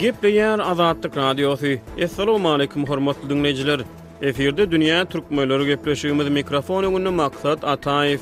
Gepleýär Azatlyk Radiosy. Assalamualaikum hormatly dinleýjiler. Efirde dünýä türkmenleri gepleşigimiz mikrofon öňünde maksat Ataýew.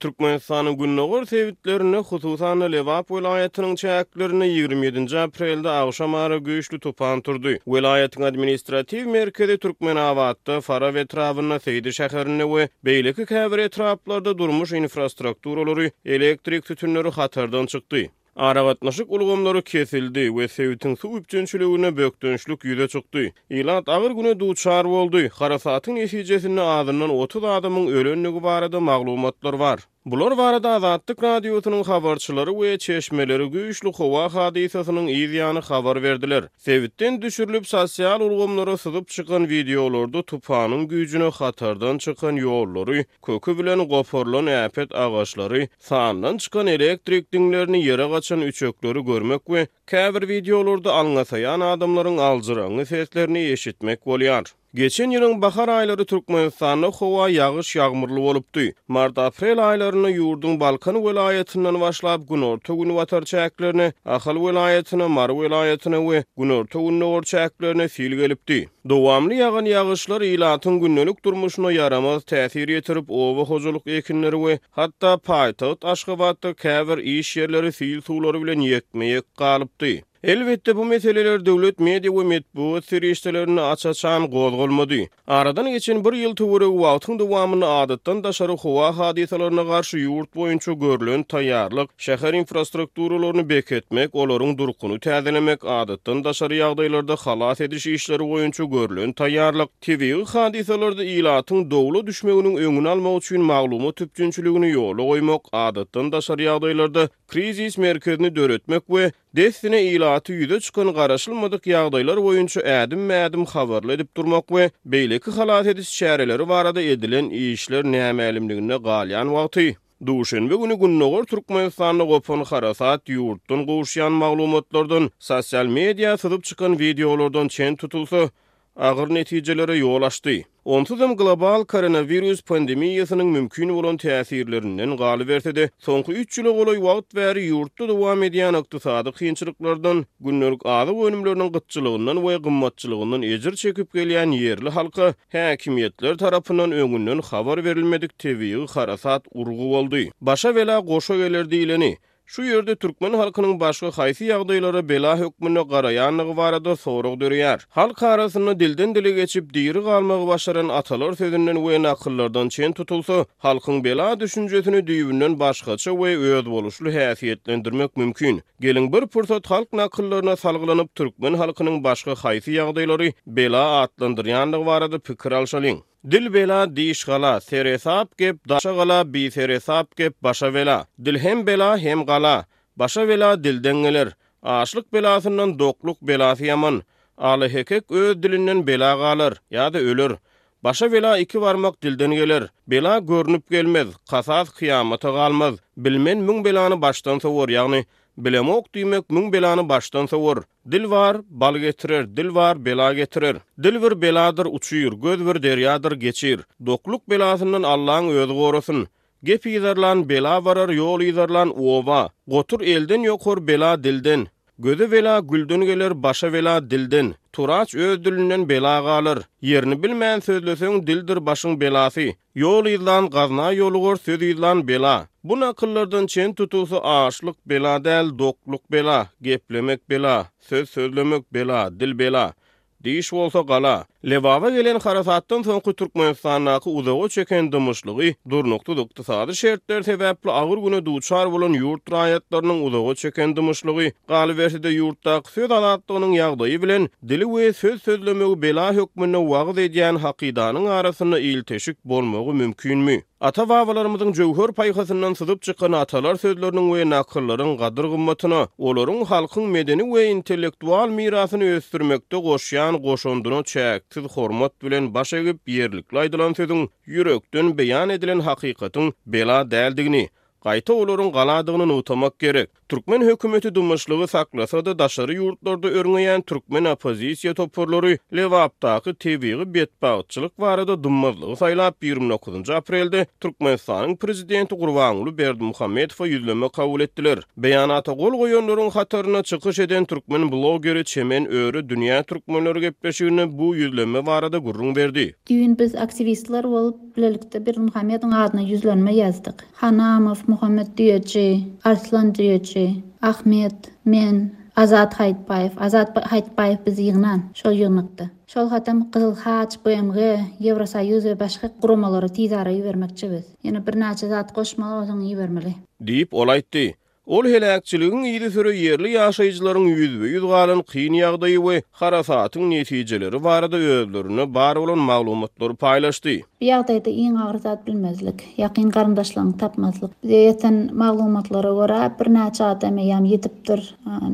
Türkmenistanyň gündogar sebitlerinde, hususan-da, Lebap welaýatynyň çäklerinde ýigrimi ýedinji aprelde agşam ara güýçli tupan turdy. Welaýatyň administratiw merkezi Türkmenabatda, Farap etrabynda, Seýdi şäherinde we beýleki käbir etraplarda durmuş infrastrukturalary, elektrik sütünleri hatardan çykdy. Aragatnaşyk ulgamlary kesildi we sebitiň suw üpjünçiliginde bökdençlik ýüze çykdy. Ilat agyr güne duçar boldy. Harasatyň netijesinde azyndan otuz adamyň ölendigi barada maglumatlar bar. Bular barada Azatlyk Radiosynyň habarçylary we çeşmeleri güýçli howa hadysasynyň yz ýany habar berdiler. Sebitden düşürilip, sosial ulgamlara syzyp çykan wideolarda tupanyň güýjüne hatardan çykan ýollary, köki bilen goparylan äpet agaçlary, Sandan çykan elektrik diňlerini ýere gaçan üçekleri görmek we käbir wideolarda alňasaýan adamlaryň aljyraňňy seslerini eşitmek bolýar. Geçen ýylyň bahar aýlary Türkmenistanda howa ýagyş-ýagmyrly bolupdy. Mart-aprel aýlarynda ýurduň Balkan welaýatyndan başlap günorta-günbatar çäklerine, Ahal welaýatyna, Mary welaýatyna we günorta-gündogar çäklerine sil gelipdi. Dowamly ýagan ýagyşlar ilatyň gündelik durmuşyna ýaramaz täsir ýetirip, oba hojalyk ekinleri we hatda paýtagt Aşgabatda käbir iş ýerleri sil suwlary bilen ýekme-ýek galypdy. Elbetde, bu meseleler döwlet media we metbugat serişdelerinde aç-açan gozgalmady. Aradan geçen bir ýyl töweregi wagtyň dowamynda adatdan daşary howa hadysalaryna garşy ýurt boýunça görlen taýýarlyk, Şäher infrastrukturalaryny beýketmek, olaryň durkuny täzelemek, adatdan daşary ýagdaýlarda halas ediş işleri boýunça görlen taýýarlyk, tebigy hadysalarda ilatyň dowla düşmeginiň öňüni almak üçin maglumat üpjünçiligini ýola goýmak, adatdan daşary ýagdaýlarda krizis merkezini döretmek we dessine ilaty ýüze çykan garaşylmadyk ýagdaýlar boýunça ädimme-ädim habarly edip durmak we beýleki halas ediş çäreleri barada edilen işler nämälimliginde galýan wagty Duşenbe güni Gündogar Türkmenistanda gopan harasat ýurtdan gowuşýan maglumatlardan, sosial mediýa syzyp çykan wideolardan çen tutulsa, agyr netijelere ýol açdy. Onsuz hem global koronawirus pandemiýasynyň mümkin bolan täsirlerinden galyberse-de, soňky üç ýyla golaý wagt bäri ýurtda dowam edýän ykdysady kynçylyklardan, gündelik azyk önümleriniň gytçylygyndan we gymmatçylygyndan ejir çekip gelýän ýerli halka Häkimiýetler tarapyndan öňünden habar berilmedik tebigy harasat urgy boldy. Başa bela goşa geler diýleni. Şu ýerde türkmen halkynyň başga haýsy ýagdaýlara bela hökmünde garaýandygy barada sorag döreýär. Halk arasynda dilden-dile geçip, diri galmagy başaran atalar sözünden we nakyllardan çen tutulsa, halkyň bela düşünjesini düýbünden başgaça we özboluşly häsiýetlendirmek mümkin. Geliň, bir pursat halk nakyllaryna salgylanyp, türkmen halkynyň başga haýsy ýagdaýlary bela atlandyrýandygy barada pikir alşalyň. Dil bela, diş gala, seresap gep daşa gala, biseresap gep başa bela. Dil hem bela, hem gala. Başa bela dilden geler. Açlyk belasyndan dokluk belasy ýaman. Alyhekek öz dilinden bela galar, ýa-da öler. Başa bela iki barmak dilden geler, Bela görnüp gelmez, kasas kyýamata galmaz, Bilmen müň belany başdan sowar, ýagny, Bilemok diýmek müň belany başdan sowar. Dil bar, bal getirer, dil bar, bela getirer. Dil bir beladyr, uçyr, göz bir derýadyr, geçir. Dokluk belasyndan Allaň özi gorasyn. Gep yzarlan, bela barar, ýol yzarlan, oba. Gotur elden ýokar, bela dilden. Göze bela gülden geler, başa bela dilden. Turaç öz dilinden bela galar. Ýerini bilmän sözleseň, dildir başyň belasy. Ýol yzlan, gazna ýolugar, söz yzlan, bela. Bu nakyllardan çen tutulsa, açlyk bela däl, dokluk bela, geplemek bela, söz sözlemek bela, dil bela. Diş bolsa gala. Lebaba gelen harasatdan soňky Türkmenistandaky uzaga çeken dymyşlygy, durnuksyz ykdysady şertler sebäpli agyr güne duçar bolan ýurt raýatlarynyň uzaga çeken dymyşlygy, galyberse-de ýurtdaky söz azatlygynyň ýagdaýy bilen dili we söz sözlemegi bela hökmünde wagyz edýän hakydanyň arasynda ilteşik bolmagy mümkinmi? Ata-babalarymyzyň jöwher paýhasyndan syzyp çykan atalar sözleriniň we nakyllaryň gadyr-gymmatyna, olaryň halkyň medeni we intellektual mirasyny ösdürmekde goşýan goşandyna çäksiz hormat bilen baş egip, ýerlikli aýdylan sözüň, ýürekden beýan edilen hakykatyň bela däldigini, Gaýta olaryň galadygyny nygtamak gerek. Türkmen hökümeti dymyşlygy saklasa-da, daşary ýurtlarda örňeýän türkmen oppozisiýa toparlary Lebapdaky tebigy betbagtçylyk barada dymmazlygy saýlap, ýigrimi dokuzynjy aprelde Türkmenistanyň prezidenti Gurbanguly Berdimuhamedowa ýüzlenme kabul etdiler. Beýanata gol goýanlaryň hatarynda çykyş eden türkmen blogeri Çemen Öre dünýä türkmenleri gepleşiginde bu ýüzlenme barada gürrüň berdi. Düýn biz aktiwistler bolup, Bilelikde Berdimuhamediň adyna ýüzlenme ýazdyk. Hanamow, Muhammet Düýeji, Arslan Düýeji, Ahmet, men, Azat Haýytbaýew. Azat Haýytbaýew bizi ýygnan şol ýygnakda. Şol hatam Gyzyl Haç, BMG, Ýewrosoýuz we başga guramalara tizara ibermekçi biz. Ýene birnäçe zat goşmaly, ozaň ibermeli. Diýip, ol aýtdy. Ol heläkçiligiň yzysüre ýerli ýaşaýjylaryň ýüzbe-ýüz galan kyn ýagdaýy we harasatyň netijeleri barada özlerinde bar bolan maglumatlary paýlaşdy. Bu ýagdaýda iň agyr zat bilmezlik, ýakyn garyndaşlaryňy tapmazlyk. Bize ýeten maglumatlara görä, birnäçe adam eýýäm ýitipdir,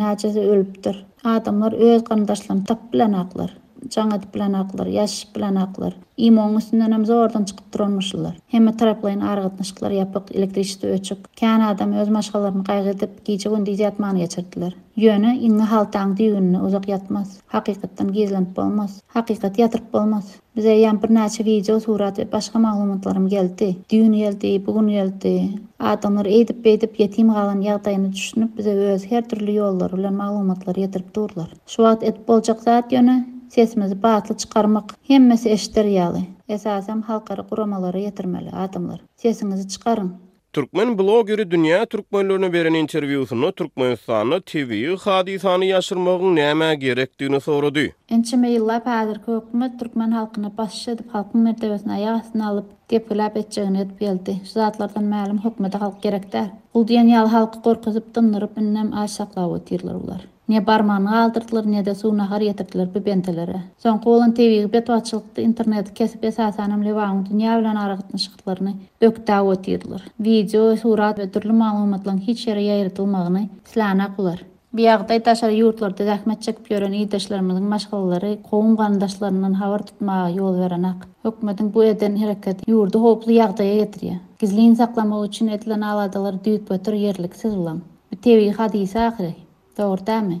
näçesi ölüpdir. Adamlar öz garyndaşlaryny tapyp bilenoklar. Jaň edip bilanaklar, ýazyşyp bilanaklar. Imoň üstündenem zordan çykyp duranmyşlar. Hemme taraplaýyn aragatnaşyklar ýapyk, elektriçesto öçük. Kän adam öz maşgalalaryny gaýgy edip, gije-gündiz ýatman geçirdiler. Ýöne, iňňe haltaň düýbünde uzak ýatmaz. Hakykatdan gizlenip bolmaz. Hakykat ýatyryp bolmaz. Bize eýýäm birnäçe wideo surat we başga maglumatlarym geldi. Düýn geldi, bu gün geldi. Adamlar eýdip-beýdip ýetim galan ýagdaýyny düşünip bize öz her dürli ýollary bilen maglumatlary ýetirip durlar. Şu wagt edip boljak zat ýöne sesimizi batly çykarmak. Hemmesi eşider ýaly. Esasam halkara guramalara ýetirmeli adamlar. Sesiňizi çykaryň. Türkmen blogeri dünýä türkmenlerine beren interwýusynda Türkmenistanda tebigy hadysany ýaşyrmagyň nämä gerekdigini sorady. Ençeme ýyllap häzirki hökümet türkmen halkyny basçy edip halkyň mertebesini aýak astyna alyp gepgilap etjegini edip geldi. Şu zatlardan mälim hökümede halk gerek däl. Bul diýen ýaly halky gorkuzyp dyndyryp indem aç saklap otyrlar bular. Ne barmagyny galdyrdylar, ne-de suw, nahar ýetirdiler bi bendelere. Soňky bolan tebigy betbagtçylykda interneti kesip, esasanam Lebanyň dünýä bilen aragatnaşyklaryny bökdäp otyrdylar. Wideo we surat we dürli maglumatlaryň hiç ýere ýaýradylmagyny islänak bular. Bu ýagdaý daşary ýurtlarda zähmet çekip ýören ildeşlerimiziň maşgalalary, kowum-garyndaşlaryndan habar tutmaga ýol berenak. Hökümetiň bu eden hereketi ýurdy howply ýagdaýa getirýär. Gizlin saklamak üçin edilen aladalar düýpgöter ýerliksiz bulam. Bu tebigy hadysa ahyry. Dogry dämi?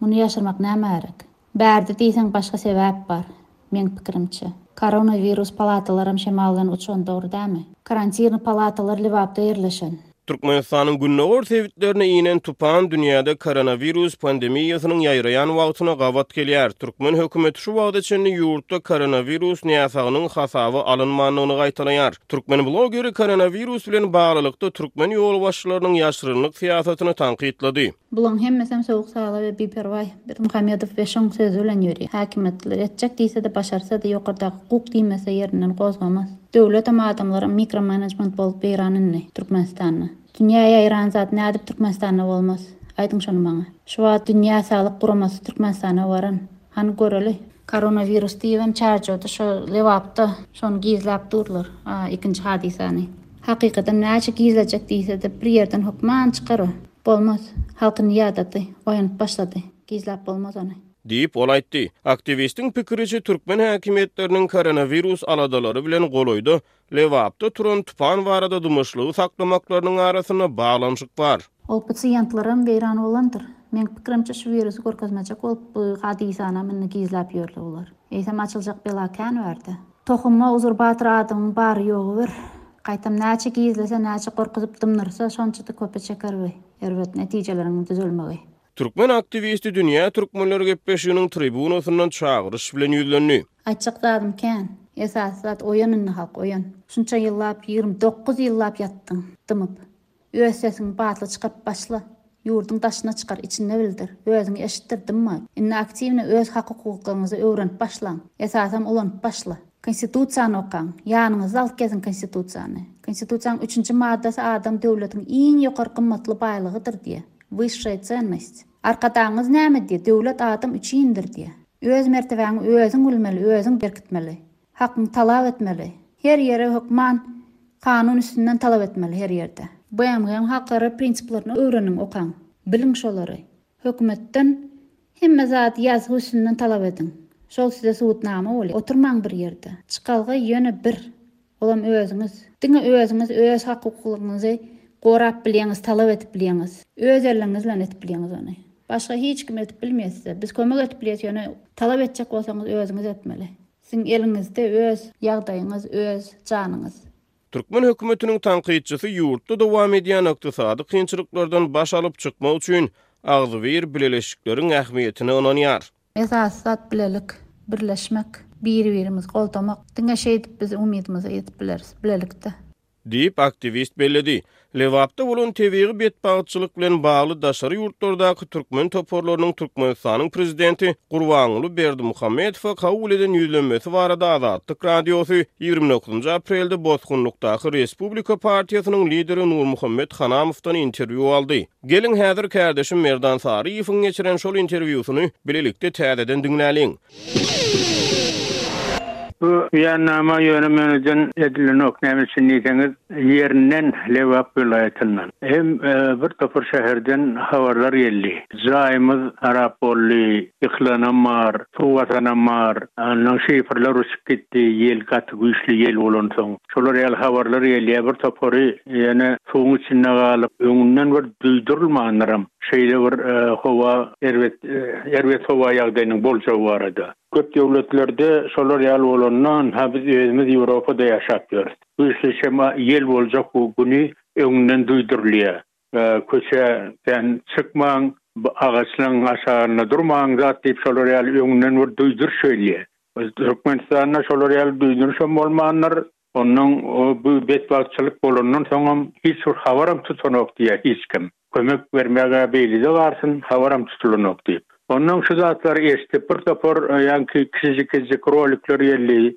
Muny ýaşyrmak näme gerek? Bärde diýseň başga sebäp bar, meň pikirimçe. Koronawirus palatalaram şemal bilen uçan, dogry dämi? Karantirni palatalar Lebapda ýerleşen. Türkmenistanyň gündogar sebitlerine inen tupan dünýäde koronawirus pandemiýasynyň ýaýraýan wagtyna gabat gelýär. Türkmen hökümeti şu wagta çenli ýurtda koronawirus näsagynyň hasaba alynmandygyny gaýtalaýar. Türkmen blogeri koronawirus bilen baglylykda türkmen ýolbaşçylarynyň ýaşyrynlyk syýasatyny tankytlady. Bulaň hemmesem sowuk sala we biperwaý Berdimuhamedow we şoň sözi bilen ýörýär. Häkimiýetler etjek diýsede başarsady ýokardaky hukuk diýmese ýerinden gozgamaz. Döwletem adamlaram mikro manejment bolup weýran indi Türkmenistanda. Dünýä ýaýran zat nädip Türkmenistanda bolmaz? Aýdyň şony maňa. Şu wagt dünýä saglyk guramasy Türkmenistana baran. Hany göreli. Koronawirus diýibem çarjyody şo Lebapda şony gizläp durlar a ikinji hadysany. Hakykadan näçe gizlejek diýsede bir ýerden hokman çykar o. Bolmaz. Halkyny ýadady. Oýanyp başlady. Gizläp bolmaz ony. Diýip ol aýtdy. Aktiwistiň pikiriçe türkmen häkimiýetleriniň koronawirus aladalary bilen golaýda Lebapda turan tupan barada dymyşlygy saklamaklarynyň arasynda baglanyşyk bar. Ol pasiýentlerem weýran bolandyr. Meň pikirimçe şu wirusy görkezmejek bolup bu hadysana mindi gizläp ýörler olar. Eýsem açyljak bela kän bärde. Tohuma uzurbatyr adyň bary ýogy bir. Gaýtam näçe gizlese näçe gorkuzyp dymdyrsa şonçada köpe çeker bu erbet netijeleriň düzelmegi. Türkmen aktiwisti Dünýä türkmenleri gepleşiginiň tribunasyndan çagyryş bilen ýüzlendi. Aýtjak zadym kän. Esasy zat oýan indi halk, oýan. Şunça ýyllap, ýigrimi dokuz ýyllap ýatdyň, dymyp. Öz sesiňi batly çykaryp başla. Ýurduň daşyna çykar, içinde bildir. Özüňi eşitdir, dymma. Indi aktiwny öz hak-hukuklaryňyzy öwrenip başlaň. Esasam ulanyp başla. Konstitusiýany okaň. Ýanyňyzda alyp geziň Konstitusiýany. Konstitusiýanyň üçünji maddasy adam döwletiň iň ýokary gymmatly baýlygydyr diýýär. Wysşşaýa çennost. Arkadagymyz näme diýýär? Döwlet adam üçindir diýýär. Öz mertebäňi özüň bilmeli, özüň berkitmeli. Hakyňy talap etmeli. Her ýere hökman kanun üstünden talap etmeli her ýerde. BMG-niň halkara prinsiplaryny öwreniň, okaň. Biliň şolary. Hökümetden Hemme zady ýazgy üstünden talap ediň. Şol size subutnama bolýar. Oturmaň bir ýerde. Çykalga ýöne bir. Olam özüňiz. Diňe özüňiz öz hak-hukuklaryňyzy gorap bilýäňiz, talap edip bilýäňiz. Öz elliňiz bilen edip bilýäňiz ony. Başga hiç kim edip bilmeýär size. Biz kömek edip bilýäs ýöne talap etjek bolsaňyz özüňiz etmeli. Siziň eliňizde öz ýagdaýyňyz, öz janyňyz. Türkmen hökümetiniň tankytçysy ýurtda dowam edýän ykdysady kynçylyklardan baş alyp çykmak üçin agzybir bileleşikleriň ähmiýetine ynanýar. Esasy zat bilelik, birleşmek, biri-birimizi goldamak. Diňe şeýdip biz umydymyza ýetip bileris, bilelikde. Diýip, aktiwist belledi. Lebapda bolan tebigy betbagtçylyk bilen bagly daşary ýurtlardaky türkmen toparlarynyň Türkmenistanyň Prezidenti Gurbanguly Berdimuhamedowa kabul eden ýüzlenmesi barada Azatlyk Radiosy ýigrimi dokuzynjy aprelde bosgunlykdaky Respublika partiýasynyň lideri Nurmuhammet Hanamowdan interwýu aldy. Geliň, häzir kärdeşim Merdan Saryýewiň geçiren şol interwýusyny bilelikde täzeden diňläliň. Bu beýannama ýöne meneden edilenok, näme üçin diýseňiz, ýerinden, Lebap welaýatyndan hem bir topar şäherden habarlar geldi. Jaýymyz harap boldy, ýykylanam bar, suw basanam bar, onnoň şifrler uçup gitdi, ýel gaty güýçli ýel bolansoň. Şolar ýaly habarlar gelýär, bir topary ýöne suwuň içinde galyp, öňünden bir duýdurylmandyram. Şeýle bir howa erbet erbet howa ýagdaýynyň boljagy barada. Köp döwletlerde şolar ýaly bolanda ynha biz özümiz Ýewropada ýaşap ýörüs. Güýçli şema ýel boljak bu güni öňünden duýdurylýar. Köçä kän çykmaň, agaçlaň aşagynda durmaň zat diýip şolar ýaly öňünden bir duýduryş gelýär. Türkmenistanda şolar ýaly duýduryşam bolmandyr. Ondan bu betbagtçylyk bolandan soňam hiç bir habaram tutanok diýýär hiç kim. Kömek bermäge beýlide barsyn, habaram tutulanok diýip. Ondan şu zatlary eşidip bir topar ýaňky kiçijik-kiçijik rolikler geldi,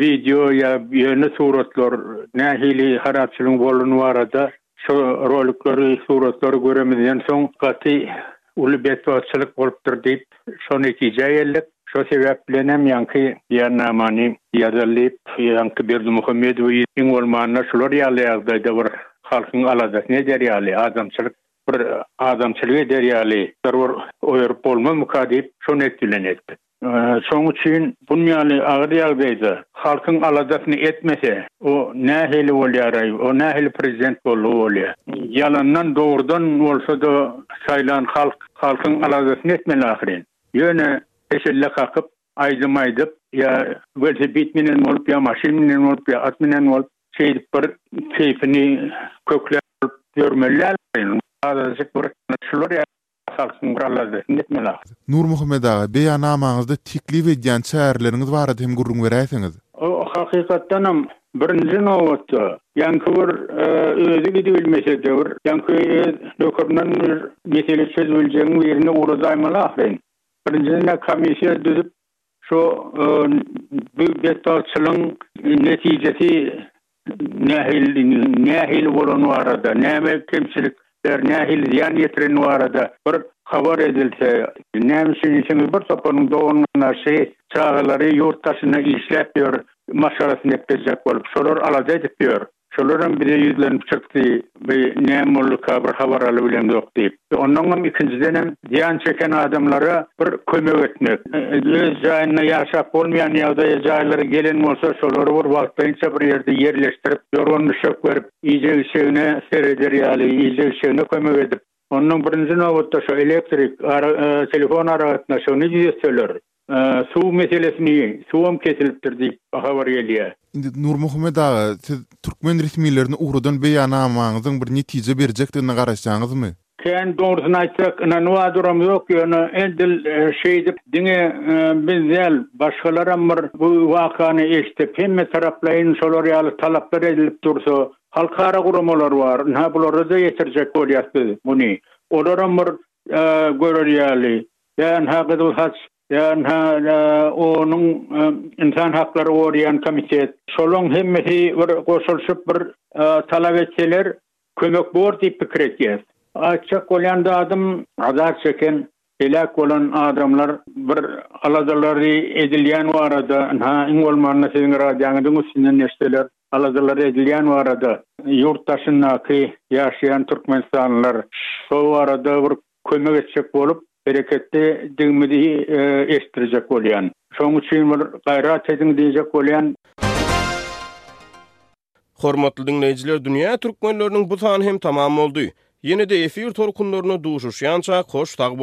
wideo ýa ýöne suratlar nähili harapçylygyň bolany barada Şu rolikleri, suratlary göremizden soň gaty uly betbagtçylyk bolupdyr diýip, şo netijä geldik. Şo sebäp bilen hem ýaňky beýannamany ýazaly diýip, ýaňky Berdimuhamedowy iň bolmanda şular ýaly ýagdaýda bir halkyň aladasyny eder ýaly, adamçylyk bir adamçylyk eder ýaly bir oýaryp bolmazmyka diýip, şo net bilen etdik. Şonuň üçin bun ýaly agyr ýagdaýda halkyň aladasyny etmese, o nähili bolýar-aý, o nähili prezident bolgy bolýar? Ýalandan dogrudan bolsa-da saýlan halk, halkyň aladasyny etmeli ahyryn. Ýöne peşelle kakyp, aýdym aýdyp, ýa welosiped minen bolup, ýa maşyn minen bolup, ýa at minen bolup, şeýdip bir keýpini kökläp ýörmeli däl ahyryn. Azajyk bir şular ýaly Salsyn gurallar desin depmeli ahyryn. Nurmuhammet aga, beýannamaňyzda teklip edýän çäreleriňiz barada hem gürrüň beräýseňiz. O hakykatdanam birinji nobatda ýaňky bir özi gidibilmesede bir ýaňky öz nökerinden bir mesele çözübiljegin birine ugradaýmaly ahyryn. Birinjiden-ä komissiýa düzüp Şu betbagtçylygyň netijesi nähili nähili bolany barada, näme kemçilikler nähili zyýan ýetireni barada bir habar edilse, näme üçin işiňiz bir toparyň doganasy, çagalary ýurt daşynda işläp ýör, maşgalasyny ep berjek bolup, şolar alada edip ýör. Şolaram bize ýüzlenip çykdy, bu näme bolduka bir habar alyp bilemzok diýip. Onnoňam ikinjidenem zyýan çeken adamlara bir kömek etmek, öz jaýynda ýaşap bolmaýan ýagdaýa jaýlary gelen bolsa şolary bir wagtlaýynça bir ýerde ýerleşdirip, ýorgan-düşek berip, iýjek-içegine sereder ýaly, iýjek-içegine kömek edip, onnoň birinji nobatda şu elektrik, telefon aragatnaşygyny düzetseler. Suw meselesini, suwam kesilipdir diýip habar gelýär. Indi Nurmuhammet aga, siz türkmen resmilerine ugradan beýannamaňyzyň bir netije berjekdigine garaşýaňyzmy? Kän dogrusyny aýtsak, ynanybaduram ýok, ýöne edil şeýdip diňe biz däl, başgalaram bir bu wakany eşidip, hemme taraplaýyn şolar ýaly talaplar edilip dursa, halkara guramalar bar, ynha bulara-da ýetirjek bolýas biz muny. Olaram bir görer ýaly, Ýa-da Gyzyl Haç, ýa-da onuň ynsan haklary goraýan komitet, şolaň hemmesi bir goşulyşyp bir talap etseler kömek bor diýip pikir etýäs. Aýtjak bolýan zadym, azar çeken, heläk bolan adamlar bir aladalary edilýän barada, ynha iň bolmanda siziň radioňyzyň üstünden eşdeler, aladalary edilýän barada, ýurt daşyndaky ýaşaýan türkmenistanlylar şol barada bir kömek etjek bolup, bereketli digimizi eşitdirjek bolýan. Şonuň üçin bir gaýrat ediň diýjek bolýan. Hormatly diňleýjiler dünýä türkmenleriniň bu sany hem tamam boldy. Ýene-de efir tolkunlarynda duşuşýançak hoş sag boluň.